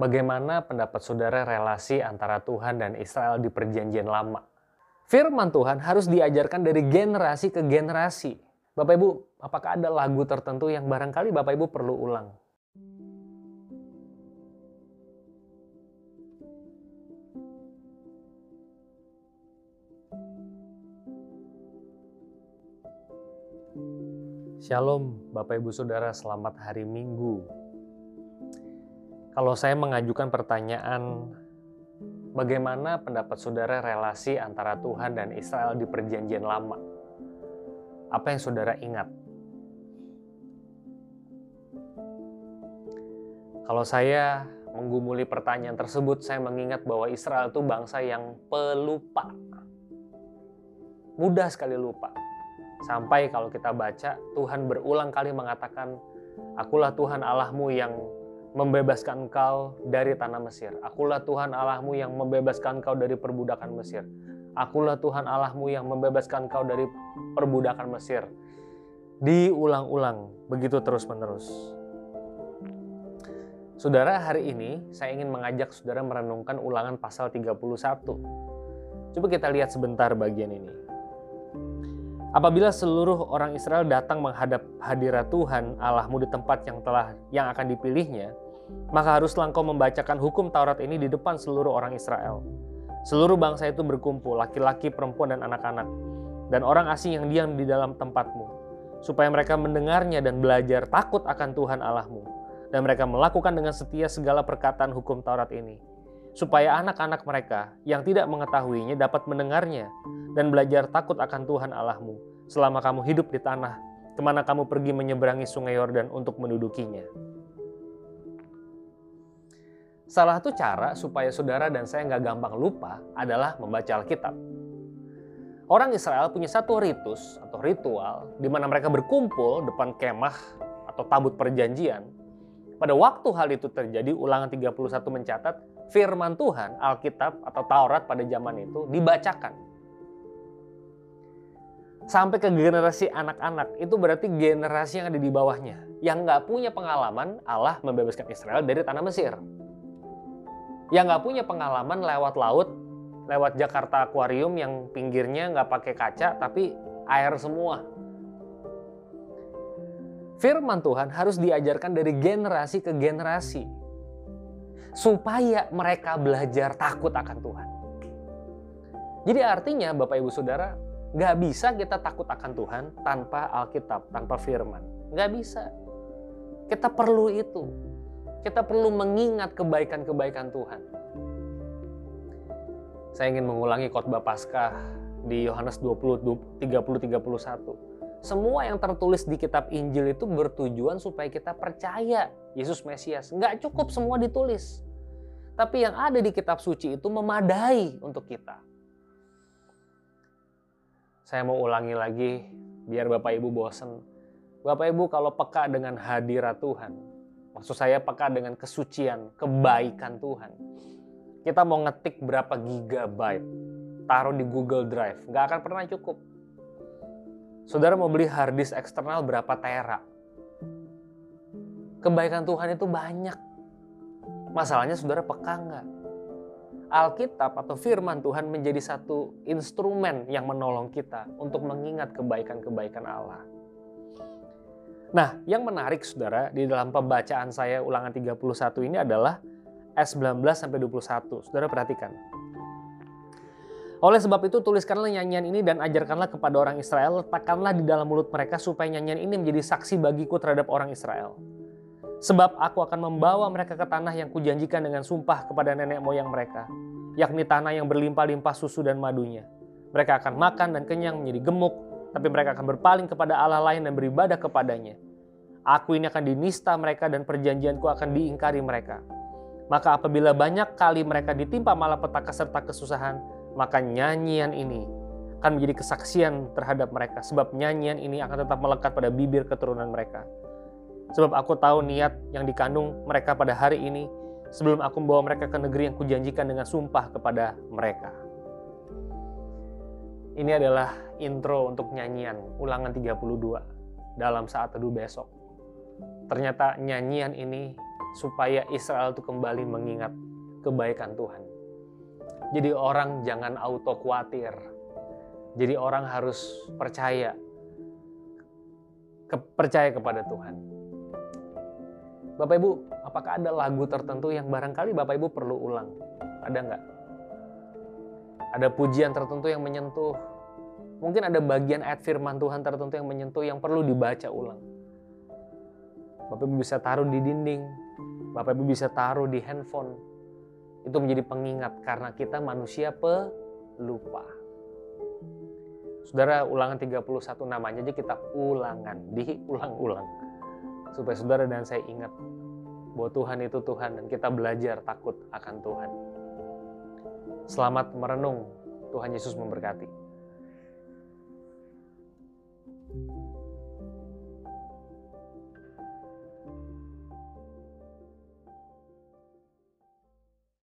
Bagaimana pendapat saudara relasi antara Tuhan dan Israel di Perjanjian Lama? Firman Tuhan harus diajarkan dari generasi ke generasi. Bapak Ibu, apakah ada lagu tertentu yang barangkali Bapak Ibu perlu ulang? Shalom, Bapak Ibu Saudara, selamat hari Minggu. Kalau saya mengajukan pertanyaan, bagaimana pendapat saudara relasi antara Tuhan dan Israel di Perjanjian Lama? Apa yang saudara ingat? Kalau saya menggumuli pertanyaan tersebut, saya mengingat bahwa Israel itu bangsa yang pelupa. Mudah sekali lupa Sampai kalau kita baca, Tuhan berulang kali mengatakan, Akulah Tuhan Allahmu yang membebaskan engkau dari tanah Mesir. Akulah Tuhan Allahmu yang membebaskan engkau dari perbudakan Mesir. Akulah Tuhan Allahmu yang membebaskan engkau dari perbudakan Mesir. Diulang-ulang, begitu terus-menerus. Saudara, hari ini saya ingin mengajak saudara merenungkan ulangan pasal 31. Coba kita lihat sebentar bagian ini. Apabila seluruh orang Israel datang menghadap hadirat Tuhan Allahmu di tempat yang telah yang akan dipilihnya, maka haruslah engkau membacakan hukum Taurat ini di depan seluruh orang Israel. Seluruh bangsa itu berkumpul, laki-laki, perempuan, dan anak-anak, dan orang asing yang diam di dalam tempatmu, supaya mereka mendengarnya dan belajar takut akan Tuhan Allahmu, dan mereka melakukan dengan setia segala perkataan hukum Taurat ini supaya anak-anak mereka yang tidak mengetahuinya dapat mendengarnya dan belajar takut akan Tuhan Allahmu selama kamu hidup di tanah ke mana kamu pergi menyeberangi sungai Yordan untuk mendudukinya. Salah satu cara supaya saudara dan saya nggak gampang lupa adalah membaca Alkitab. Orang Israel punya satu ritus atau ritual di mana mereka berkumpul depan kemah atau tabut perjanjian. Pada waktu hal itu terjadi, ulangan 31 mencatat, firman Tuhan, Alkitab atau Taurat pada zaman itu dibacakan. Sampai ke generasi anak-anak, itu berarti generasi yang ada di bawahnya. Yang nggak punya pengalaman Allah membebaskan Israel dari tanah Mesir. Yang nggak punya pengalaman lewat laut, lewat Jakarta Aquarium yang pinggirnya nggak pakai kaca, tapi air semua. Firman Tuhan harus diajarkan dari generasi ke generasi supaya mereka belajar takut akan Tuhan. Jadi artinya Bapak Ibu Saudara, nggak bisa kita takut akan Tuhan tanpa Alkitab, tanpa firman. Nggak bisa. Kita perlu itu. Kita perlu mengingat kebaikan-kebaikan Tuhan. Saya ingin mengulangi khotbah Paskah di Yohanes 20, 30, 31. Semua yang tertulis di kitab Injil itu bertujuan supaya kita percaya Yesus Mesias. Nggak cukup semua ditulis. Tapi yang ada di kitab suci itu memadai untuk kita. Saya mau ulangi lagi biar Bapak Ibu bosen. Bapak Ibu kalau peka dengan hadirat Tuhan, maksud saya peka dengan kesucian, kebaikan Tuhan. Kita mau ngetik berapa gigabyte, taruh di Google Drive, nggak akan pernah cukup. Saudara mau beli hard disk eksternal berapa tera, Kebaikan Tuhan itu banyak. Masalahnya saudara peka nggak? Alkitab atau firman Tuhan menjadi satu instrumen yang menolong kita untuk mengingat kebaikan-kebaikan Allah. Nah, yang menarik saudara di dalam pembacaan saya ulangan 31 ini adalah s 19 sampai 21. Saudara perhatikan. Oleh sebab itu tuliskanlah nyanyian ini dan ajarkanlah kepada orang Israel, letakkanlah di dalam mulut mereka supaya nyanyian ini menjadi saksi bagiku terhadap orang Israel. Sebab aku akan membawa mereka ke tanah yang kujanjikan dengan sumpah kepada nenek moyang mereka, yakni tanah yang berlimpah-limpah susu dan madunya. Mereka akan makan dan kenyang menjadi gemuk, tapi mereka akan berpaling kepada Allah lain dan beribadah kepadanya. Aku ini akan dinista mereka dan perjanjianku akan diingkari mereka. Maka apabila banyak kali mereka ditimpa malapetaka serta kesusahan, maka nyanyian ini akan menjadi kesaksian terhadap mereka. Sebab nyanyian ini akan tetap melekat pada bibir keturunan mereka Sebab aku tahu niat yang dikandung mereka pada hari ini sebelum aku membawa mereka ke negeri yang kujanjikan dengan sumpah kepada mereka. Ini adalah intro untuk nyanyian ulangan 32 dalam saat teduh besok. Ternyata nyanyian ini supaya Israel itu kembali mengingat kebaikan Tuhan. Jadi orang jangan auto khawatir. Jadi orang harus percaya ke, percaya kepada Tuhan. Bapak Ibu, apakah ada lagu tertentu yang barangkali Bapak Ibu perlu ulang? Ada nggak? Ada pujian tertentu yang menyentuh. Mungkin ada bagian ayat firman Tuhan tertentu yang menyentuh yang perlu dibaca ulang. Bapak Ibu bisa taruh di dinding, Bapak Ibu bisa taruh di handphone. Itu menjadi pengingat karena kita manusia pelupa. Saudara ulangan 31 namanya aja kita ulangan, diulang-ulang. Supaya saudara dan saya ingat bahwa Tuhan itu Tuhan dan kita belajar takut akan Tuhan. Selamat merenung. Tuhan Yesus memberkati.